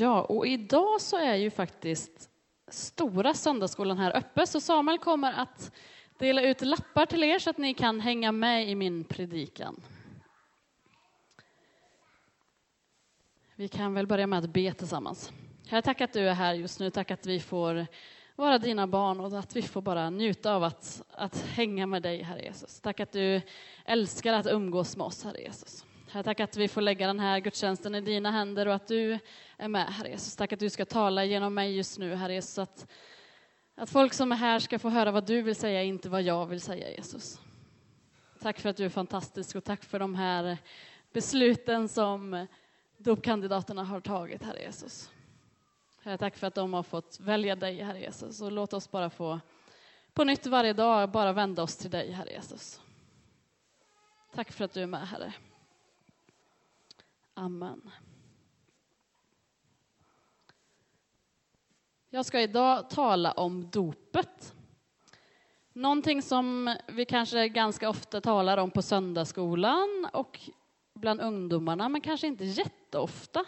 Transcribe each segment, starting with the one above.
Ja, och idag så är ju faktiskt stora söndagsskolan här uppe, så Samuel kommer att dela ut lappar till er så att ni kan hänga med i min predikan. Vi kan väl börja med att be tillsammans. Herre, tack att du är här just nu. Tack att vi får vara dina barn och att vi får bara njuta av att, att hänga med dig, Herre Jesus. Tack att du älskar att umgås med oss, Herre Jesus. Herre, tack att vi får lägga den här gudstjänsten i dina händer och att du är med, Herre Jesus. Tack att du ska tala genom mig just nu, Herre Jesus. Att, att folk som är här ska få höra vad du vill säga, inte vad jag vill säga, Jesus. Tack för att du är fantastisk och tack för de här besluten som dopkandidaterna har tagit, Herre Jesus. Herre, tack för att de har fått välja dig, Herre Jesus. Och låt oss bara få på nytt varje dag bara vända oss till dig, Herre Jesus. Tack för att du är med, Herre. Amen. Jag ska idag tala om dopet. Någonting som vi kanske ganska ofta talar om på söndagsskolan och bland ungdomarna, men kanske inte jätteofta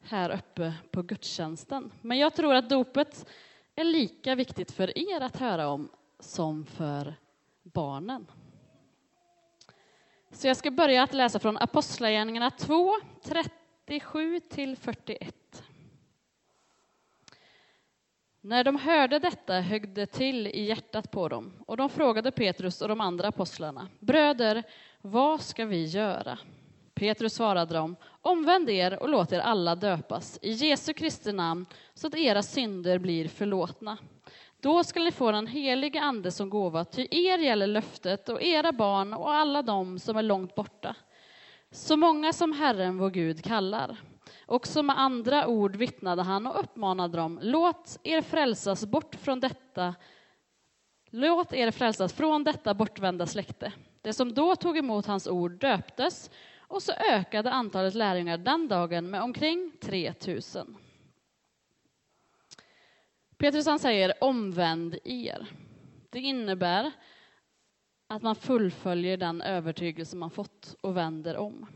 här uppe på gudstjänsten. Men jag tror att dopet är lika viktigt för er att höra om som för barnen. Så jag ska börja att läsa från Apostlagärningarna 2, 37 till 41. När de hörde detta högg det till i hjärtat på dem, och de frågade Petrus och de andra apostlarna, bröder, vad ska vi göra? Petrus svarade dem, omvänd er och låt er alla döpas i Jesu Kristi namn så att era synder blir förlåtna. Då skall ni få den helige Ande som gåva, ty er gäller löftet och era barn och alla de som är långt borta. Så många som Herren vår Gud kallar. Också med andra ord vittnade han och uppmanade dem, låt er frälsas bort från detta Låt er frälsas från detta bortvända släkte. Det som då tog emot hans ord döptes och så ökade antalet lärjungar den dagen med omkring 3000. Petrus han säger omvänd er. Det innebär att man fullföljer den övertygelse man fått och vänder om.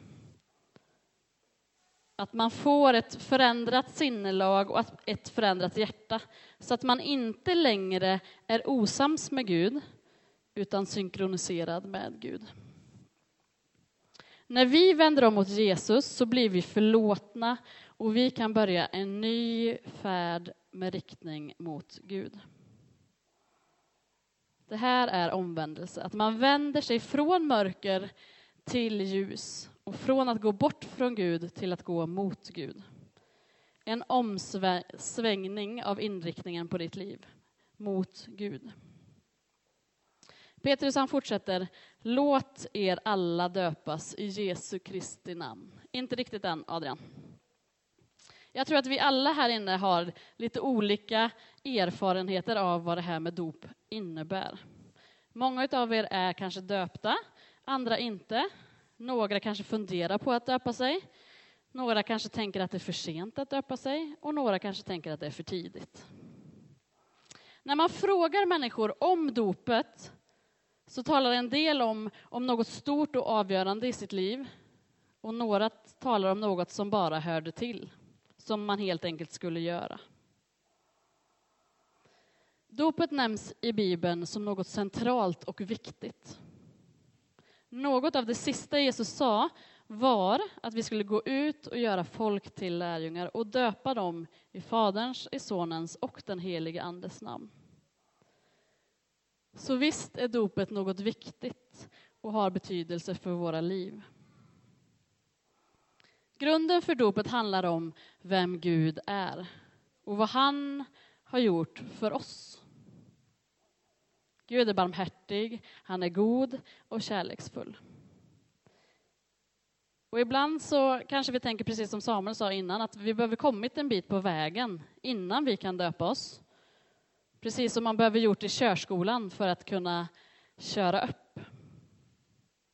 Att man får ett förändrat sinnelag och ett förändrat hjärta så att man inte längre är osams med Gud utan synkroniserad med Gud. När vi vänder om mot Jesus så blir vi förlåtna och vi kan börja en ny färd med riktning mot Gud. Det här är omvändelse, att man vänder sig från mörker till ljus och från att gå bort från Gud till att gå mot Gud. En omsvängning av inriktningen på ditt liv mot Gud. Petrus han fortsätter, låt er alla döpas i Jesu Kristi namn. Inte riktigt än, Adrian. Jag tror att vi alla här inne har lite olika erfarenheter av vad det här med dop innebär. Många av er är kanske döpta, andra inte. Några kanske funderar på att döpa sig. Några kanske tänker att det är för sent att döpa sig och några kanske tänker att det är för tidigt. När man frågar människor om dopet så talar en del om, om något stort och avgörande i sitt liv och några talar om något som bara hörde till, som man helt enkelt skulle göra. Dopet nämns i Bibeln som något centralt och viktigt. Något av det sista Jesus sa var att vi skulle gå ut och göra folk till lärjungar och döpa dem i Faderns, i Sonens och den helige Andes namn. Så visst är dopet något viktigt och har betydelse för våra liv. Grunden för dopet handlar om vem Gud är och vad han har gjort för oss. Gud är barmhärtig, han är god och kärleksfull. Och ibland så kanske vi tänker precis som Samuel sa innan, att vi behöver kommit en bit på vägen innan vi kan döpa oss. Precis som man behöver gjort i körskolan för att kunna köra upp.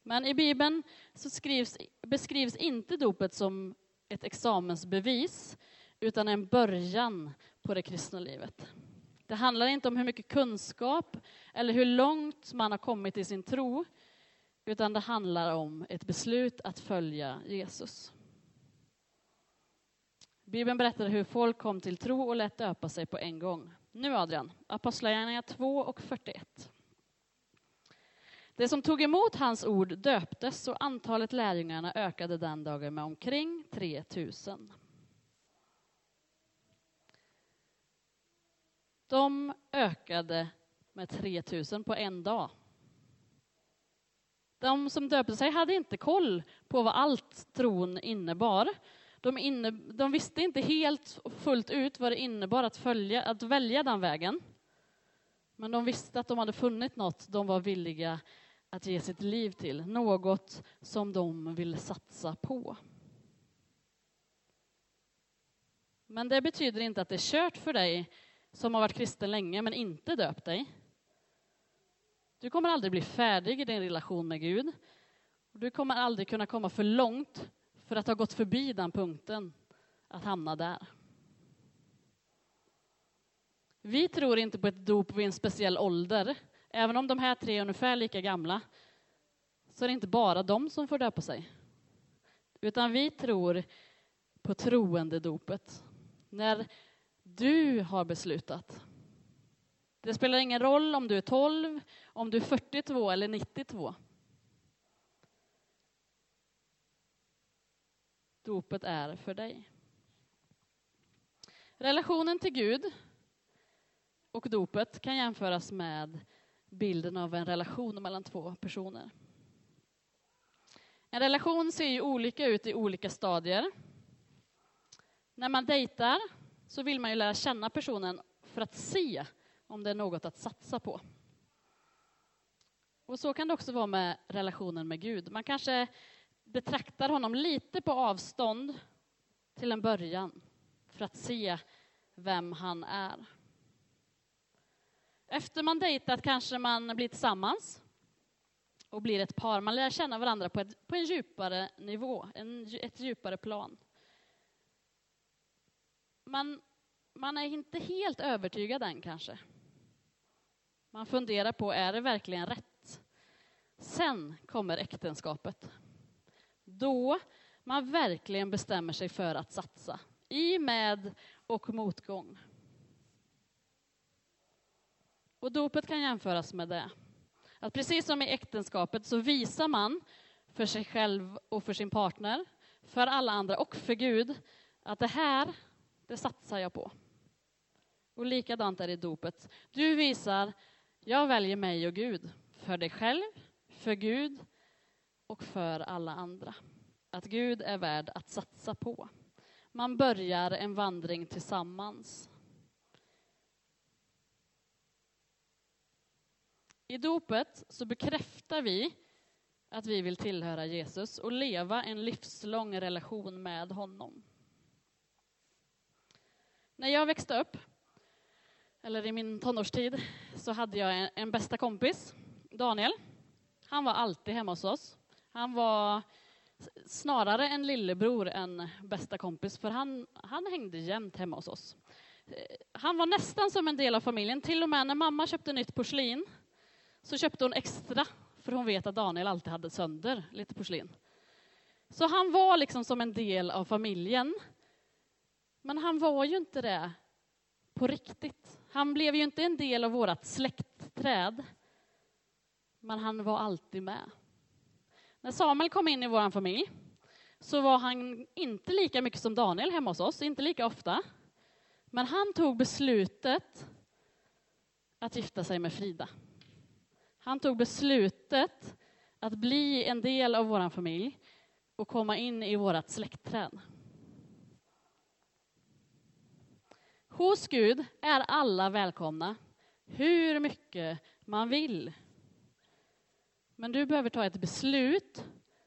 Men i Bibeln så skrivs, beskrivs inte dopet som ett examensbevis utan en början på det kristna livet. Det handlar inte om hur mycket kunskap eller hur långt man har kommit i sin tro utan det handlar om ett beslut att följa Jesus. Bibeln berättar hur folk kom till tro och lät döpa sig på en gång. Nu Adrian, Apostlagärningarna 2 och 41. Det som tog emot hans ord döptes och antalet lärjungarna ökade den dagen med omkring 3000. De ökade med 3000 på en dag. De som döpte sig hade inte koll på vad allt tron innebar. De, inne, de visste inte helt och fullt ut vad det innebar att, följa, att välja den vägen. Men de visste att de hade funnit något de var villiga att ge sitt liv till, något som de vill satsa på. Men det betyder inte att det är kört för dig som har varit kristen länge men inte döpt dig. Du kommer aldrig bli färdig i din relation med Gud. Du kommer aldrig kunna komma för långt för att ha gått förbi den punkten, att hamna där. Vi tror inte på ett dop vid en speciell ålder. Även om de här tre är ungefär lika gamla så är det inte bara de som får döpa sig. Utan vi tror på troendedopet. När du har beslutat. Det spelar ingen roll om du är 12, om du är 42 eller 92. Dopet är för dig. Relationen till Gud och dopet kan jämföras med bilden av en relation mellan två personer. En relation ser ju olika ut i olika stadier. När man dejtar så vill man ju lära känna personen för att se om det är något att satsa på. Och så kan det också vara med relationen med Gud. Man kanske betraktar honom lite på avstånd till en början för att se vem han är. Efter man dejtat kanske man blir tillsammans och blir ett par. Man lär känna varandra på, ett, på en djupare nivå, en, ett djupare plan. Man, man är inte helt övertygad än kanske. Man funderar på, är det verkligen rätt? Sen kommer äktenskapet. Då man verkligen bestämmer sig för att satsa, i med och motgång. Och dopet kan jämföras med det. Att precis som i äktenskapet så visar man för sig själv och för sin partner, för alla andra och för Gud, att det här, det satsar jag på. Och likadant är det i dopet. Du visar, jag väljer mig och Gud, för dig själv, för Gud och för alla andra. Att Gud är värd att satsa på. Man börjar en vandring tillsammans. I dopet så bekräftar vi att vi vill tillhöra Jesus och leva en livslång relation med honom. När jag växte upp, eller i min tonårstid, så hade jag en, en bästa kompis, Daniel. Han var alltid hemma hos oss. Han var snarare en lillebror än bästa kompis, för han, han hängde jämt hemma hos oss. Eh, han var nästan som en del av familjen, till och med när mamma köpte nytt porslin så köpte hon extra, för hon vet att Daniel alltid hade sönder lite porslin. Så han var liksom som en del av familjen. Men han var ju inte det på riktigt. Han blev ju inte en del av vårt släktträd. Men han var alltid med. När Samuel kom in i vår familj så var han inte lika mycket som Daniel hemma hos oss, inte lika ofta. Men han tog beslutet att gifta sig med Frida. Han tog beslutet att bli en del av vår familj och komma in i vårt släktträd. Hos Gud är alla välkomna, hur mycket man vill. Men du behöver ta ett beslut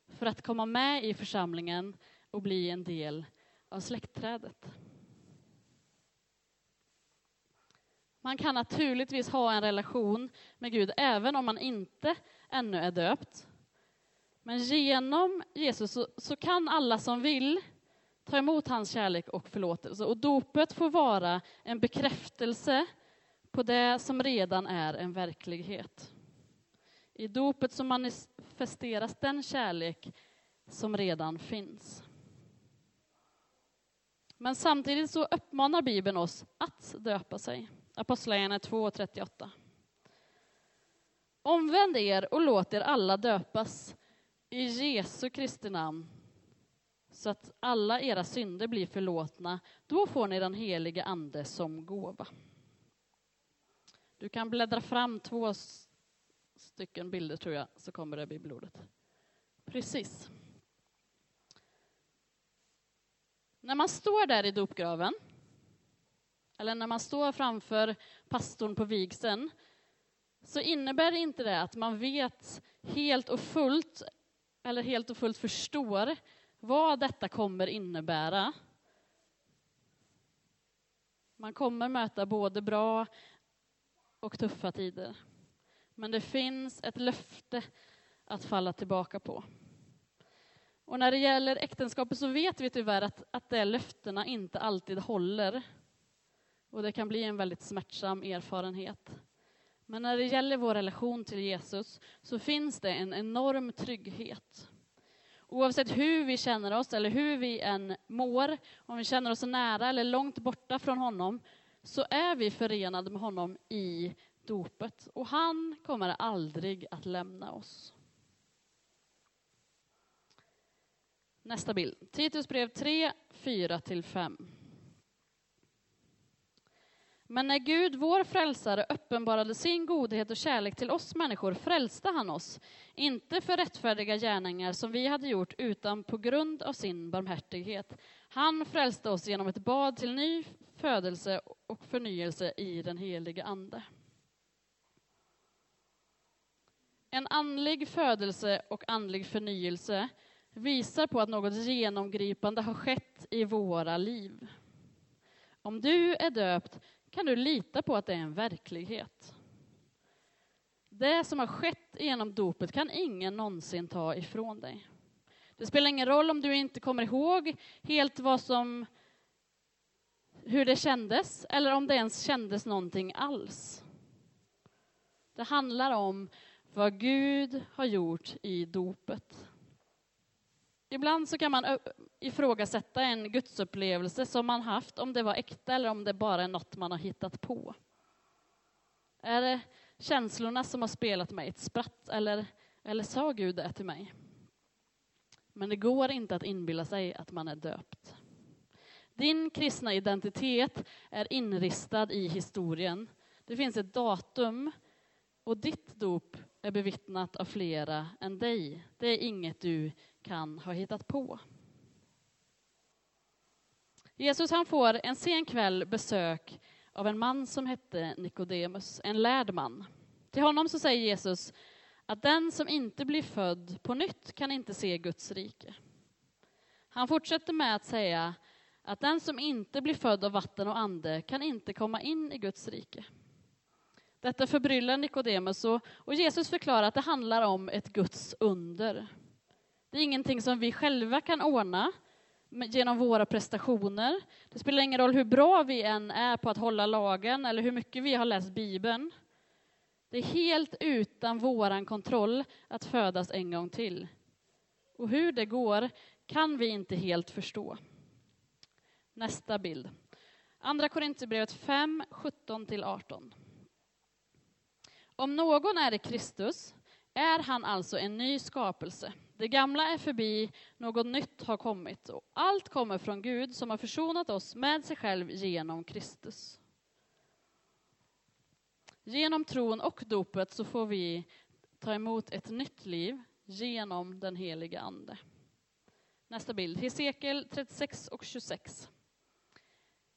för att komma med i församlingen och bli en del av släktträdet. Man kan naturligtvis ha en relation med Gud även om man inte ännu är döpt. Men genom Jesus så, så, kan alla som vill ta emot hans kärlek och förlåtelse. Och dopet får vara en bekräftelse på det som redan är en verklighet. I dopet så manifesteras den kärlek som redan finns. Men samtidigt så uppmanar Bibeln oss att döpa sig. Apostlagärningarna 2.38. Omvänd er och låt er alla döpas i Jesu Kristi namn så att alla era synder blir förlåtna. Då får ni den helige Ande som gåva. Du kan bläddra fram två stycken bilder tror jag, så kommer det bibelordet. Precis. När man står där i dopgraven, eller när man står framför pastorn på vigseln, så innebär inte det att man vet helt och fullt, eller helt och fullt förstår vad detta kommer innebära. Man kommer möta både bra och tuffa tider. Men det finns ett löfte att falla tillbaka på. Och när det gäller äktenskapet så vet vi tyvärr att, att de löftena inte alltid håller. Och det kan bli en väldigt smärtsam erfarenhet. Men när det gäller vår relation till Jesus så finns det en enorm trygghet. Oavsett hur vi känner oss eller hur vi än mår, om vi känner oss nära eller långt borta från honom, så är vi förenade med honom i dopet. Och han kommer aldrig att lämna oss. Nästa bild. Titus brev 3, 4-5. Men när Gud, vår frälsare, uppenbarade sin godhet och kärlek till oss människor frälste han oss, inte för rättfärdiga gärningar som vi hade gjort, utan på grund av sin barmhärtighet. Han frälste oss genom ett bad till ny födelse och förnyelse i den helige Ande. En andlig födelse och andlig förnyelse visar på att något genomgripande har skett i våra liv. Om du är döpt kan du lita på att det är en verklighet. Det som har skett genom dopet kan ingen någonsin ta ifrån dig. Det spelar ingen roll om du inte kommer ihåg helt vad som, hur det kändes eller om det ens kändes någonting alls. Det handlar om vad Gud har gjort i dopet. Ibland så kan man ifrågasätta en gudsupplevelse som man haft, om det var äkta eller om det bara är något man har hittat på. Är det känslorna som har spelat mig ett spratt eller, eller sa Gud det till mig? Men det går inte att inbilla sig att man är döpt. Din kristna identitet är inristad i historien. Det finns ett datum och ditt dop är bevittnat av flera än dig. Det är inget du kan ha hittat på. Jesus han får en sen kväll besök av en man som hette Nikodemus, en lärd man. Till honom så säger Jesus att den som inte blir född på nytt kan inte se Guds rike. Han fortsätter med att säga att den som inte blir född av vatten och ande kan inte komma in i Guds rike. Detta förbryllar Nikodemus och, och Jesus förklarar att det handlar om ett Guds under. Det är ingenting som vi själva kan ordna genom våra prestationer. Det spelar ingen roll hur bra vi än är på att hålla lagen eller hur mycket vi har läst Bibeln. Det är helt utan våran kontroll att födas en gång till. Och hur det går kan vi inte helt förstå. Nästa bild. Andra Korinthierbrevet 5, 17-18. Om någon är i Kristus är han alltså en ny skapelse. Det gamla är förbi, något nytt har kommit. Och allt kommer från Gud som har försonat oss med sig själv genom Kristus. Genom tron och dopet så får vi ta emot ett nytt liv genom den heliga Ande. Nästa bild, Hesekiel 36 och 26.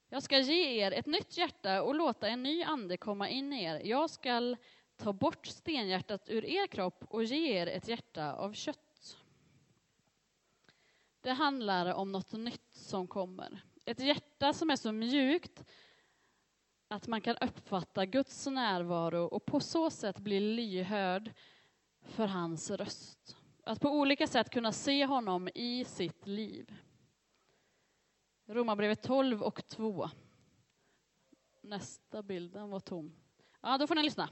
Jag ska ge er ett nytt hjärta och låta en ny ande komma in i er. Jag ska ta bort stenhjärtat ur er kropp och ge er ett hjärta av kött. Det handlar om något nytt som kommer. Ett hjärta som är så mjukt att man kan uppfatta Guds närvaro och på så sätt bli lyhörd för hans röst. Att på olika sätt kunna se honom i sitt liv. Romarbrevet 12 och 2. Nästa bild, den var tom. Ja, då får ni lyssna.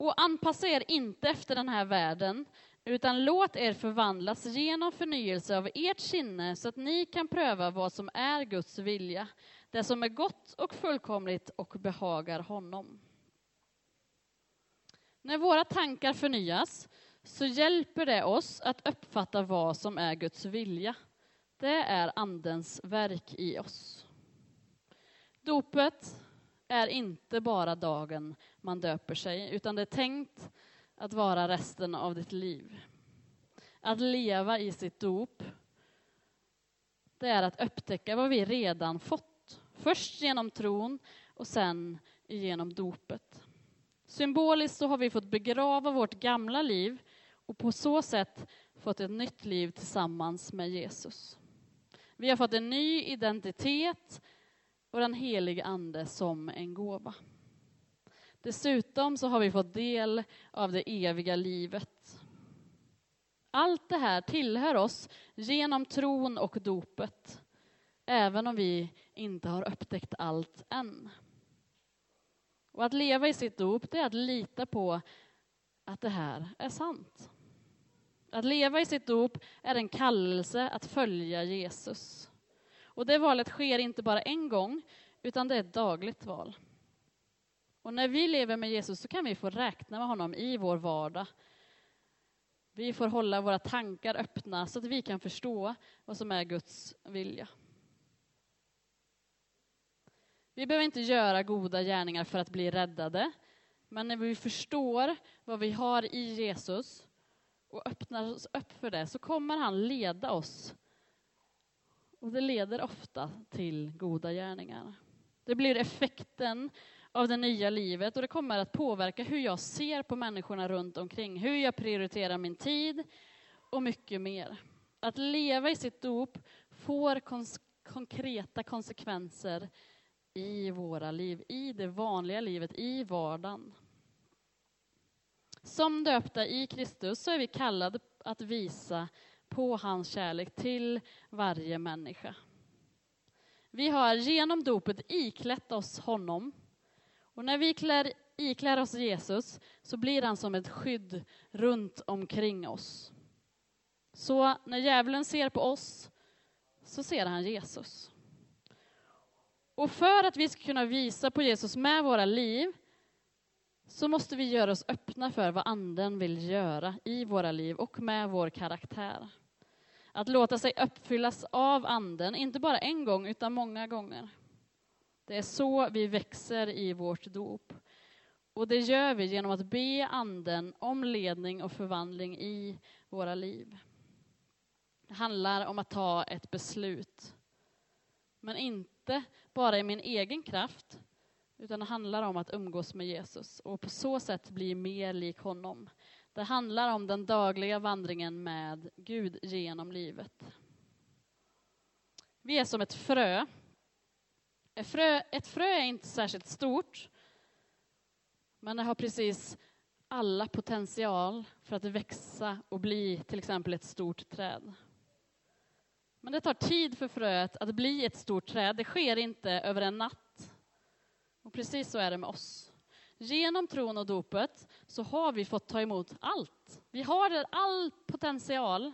Och anpassa er inte efter den här världen. utan låt er förvandlas genom förnyelse av ert sinne så att ni kan pröva vad som är Guds vilja, det som är gott och fullkomligt och behagar honom. När våra tankar förnyas så hjälper det oss att uppfatta vad som är Guds vilja. Det är Andens verk i oss. Dopet är inte bara dagen man döper sig, utan det är tänkt att vara resten av ditt liv. Att leva i sitt dop, det är att upptäcka vad vi redan fått. Först genom tron och sen genom dopet. Symboliskt så har vi fått begrava vårt gamla liv och på så sätt fått ett nytt liv tillsammans med Jesus. Vi har fått en ny identitet och den helige Ande som en gåva. Dessutom så har vi fått del av det eviga livet. Allt det här tillhör oss genom tron och dopet, även om vi inte har upptäckt allt än. Och att leva i sitt dop, det är att lita på att det här är sant. Att leva i sitt dop är en kallelse att följa Jesus. Och det valet sker inte bara en gång, utan det är ett dagligt val. Och när vi lever med Jesus så kan vi få räkna med honom i vår vardag. Vi får hålla våra tankar öppna så att vi kan förstå vad som är Guds vilja. Vi behöver inte göra goda gärningar för att bli räddade, men när vi förstår vad vi har i Jesus och öppnar oss upp för det så kommer han leda oss. Och det leder ofta till goda gärningar. Det blir effekten av det nya livet och det kommer att påverka hur jag ser på människorna runt omkring, hur jag prioriterar min tid och mycket mer. Att leva i sitt dop får kons konkreta konsekvenser i våra liv, i det vanliga livet, i vardagen. Som döpta i Kristus så är vi kallade att visa på hans kärlek till varje människa. Vi har genom dopet iklätt oss honom. Och när vi klär, iklär oss Jesus så blir han som ett skydd runt omkring oss. Så när djävulen ser på oss så ser han Jesus. Och för att vi ska kunna visa på Jesus med våra liv så måste vi göra oss öppna för vad Anden vill göra i våra liv och med vår karaktär. Att låta sig uppfyllas av Anden, inte bara en gång utan många gånger. Det är så vi växer i vårt dop. Och det gör vi genom att be Anden om ledning och förvandling i våra liv. Det handlar om att ta ett beslut. Men inte bara i min egen kraft, utan det handlar om att umgås med Jesus och på så sätt bli mer lik honom. Det handlar om den dagliga vandringen med Gud genom livet. Vi är som ett frö. Ett frö, ett frö är inte särskilt stort, men det har precis alla potential för att växa och bli till exempel ett stort träd. Men det tar tid för fröet att bli ett stort träd. Det sker inte över en natt. Och precis så är det med oss. Genom tron och dopet så har vi fått ta emot allt. Vi har all potential.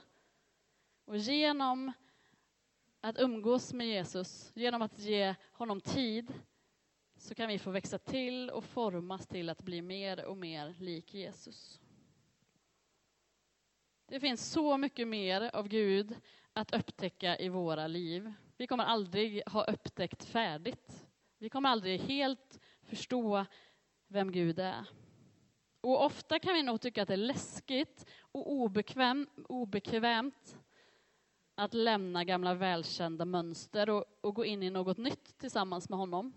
Och genom att umgås med Jesus, genom att ge honom tid, så kan vi få växa till och formas till att bli mer och mer lik Jesus. Det finns så mycket mer av Gud att upptäcka i våra liv. Vi kommer aldrig ha upptäckt färdigt. Vi kommer aldrig helt förstå vem Gud är. Och ofta kan vi nog tycka att det är läskigt och obekväm, obekvämt att lämna gamla välkända mönster och, och gå in i något nytt tillsammans med honom.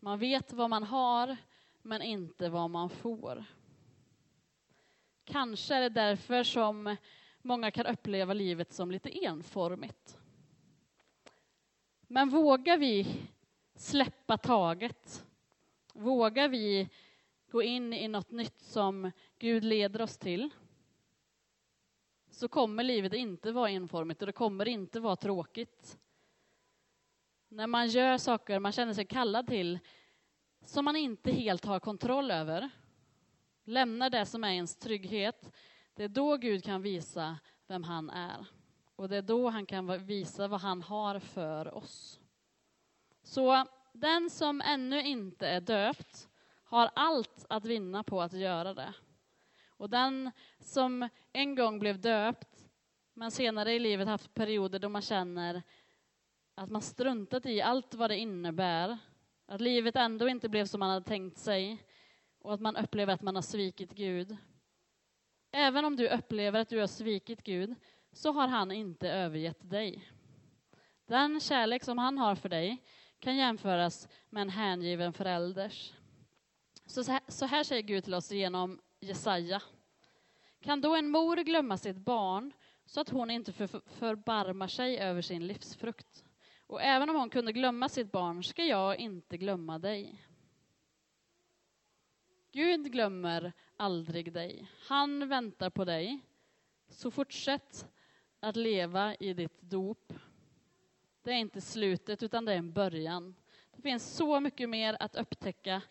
Man vet vad man har, men inte vad man får. Kanske är det därför som många kan uppleva livet som lite enformigt. Men vågar vi släppa taget? Vågar vi gå in i något nytt som Gud leder oss till? Så kommer livet inte vara enformigt och det kommer inte vara tråkigt. När man gör saker man känner sig kallad till som man inte helt har kontroll över, lämnar det som är ens trygghet, Det är då Gud kan visa vem han är. Och det är då han kan visa vad han har för oss. Så den som ännu inte är döpt har allt att vinna på att göra det. Och den som en gång blev döpt, men senare i livet haft perioder då man känner att man struntat i allt vad det innebär, att livet ändå inte blev som man hade tänkt sig och att man upplever att man har svikit Gud. Även om du upplever att du har svikit Gud så har han inte övergett dig. Den kärlek som han har för dig kan jämföras med en hängiven förälders. Så här säger Gud till oss genom Jesaja. Kan då en mor glömma sitt barn så att hon inte för, förbarmar sig över sin livsfrukt? Och även om hon kunde glömma sitt barn ska jag inte glömma dig. Gud glömmer aldrig dig. Han väntar på dig. Så fortsätt att leva i ditt dop. Det är inte slutet, utan det är en början. Det finns så mycket mer att upptäcka.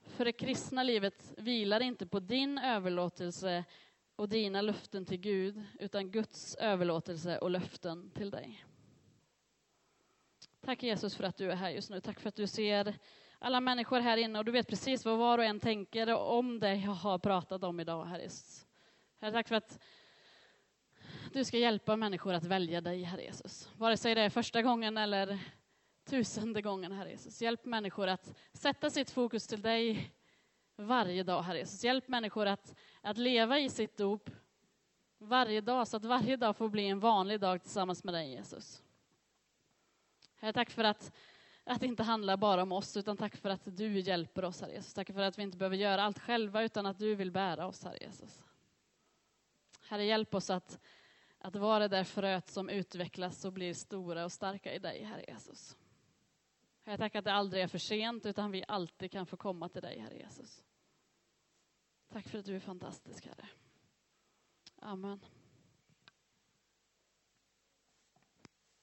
För det kristna livet vilar inte på din överlåtelse och dina löften till Gud, utan Guds överlåtelse och löften till dig. Tack Jesus för att du är här just nu. Tack för att du ser alla människor här inne och du vet precis vad var och en tänker om det jag har pratat om idag, Herre Herre, tack för att du ska hjälpa människor att välja dig, Herre Jesus. Vare sig det är första gången eller tusende gången, Herre Jesus. Hjälp människor att sätta sitt fokus till dig varje dag, Herre Jesus. Hjälp människor att, att leva i sitt dop varje dag, så att varje dag får bli en vanlig dag tillsammans med dig, Jesus. Herre, tack för att, att det inte handlar bara om oss, utan tack för att du hjälper oss, Herre Jesus. Tack för att vi inte behöver göra allt själva, utan att du vill bära oss, Herre Jesus. Herre, hjälp oss att, att vara det där fröet som utvecklas och blir stora och starka i dig, Herre Jesus. Jag tackar att det aldrig är för sent, utan vi alltid kan få komma till dig, Herre Jesus. Tack för att du är fantastisk, Herre. Amen.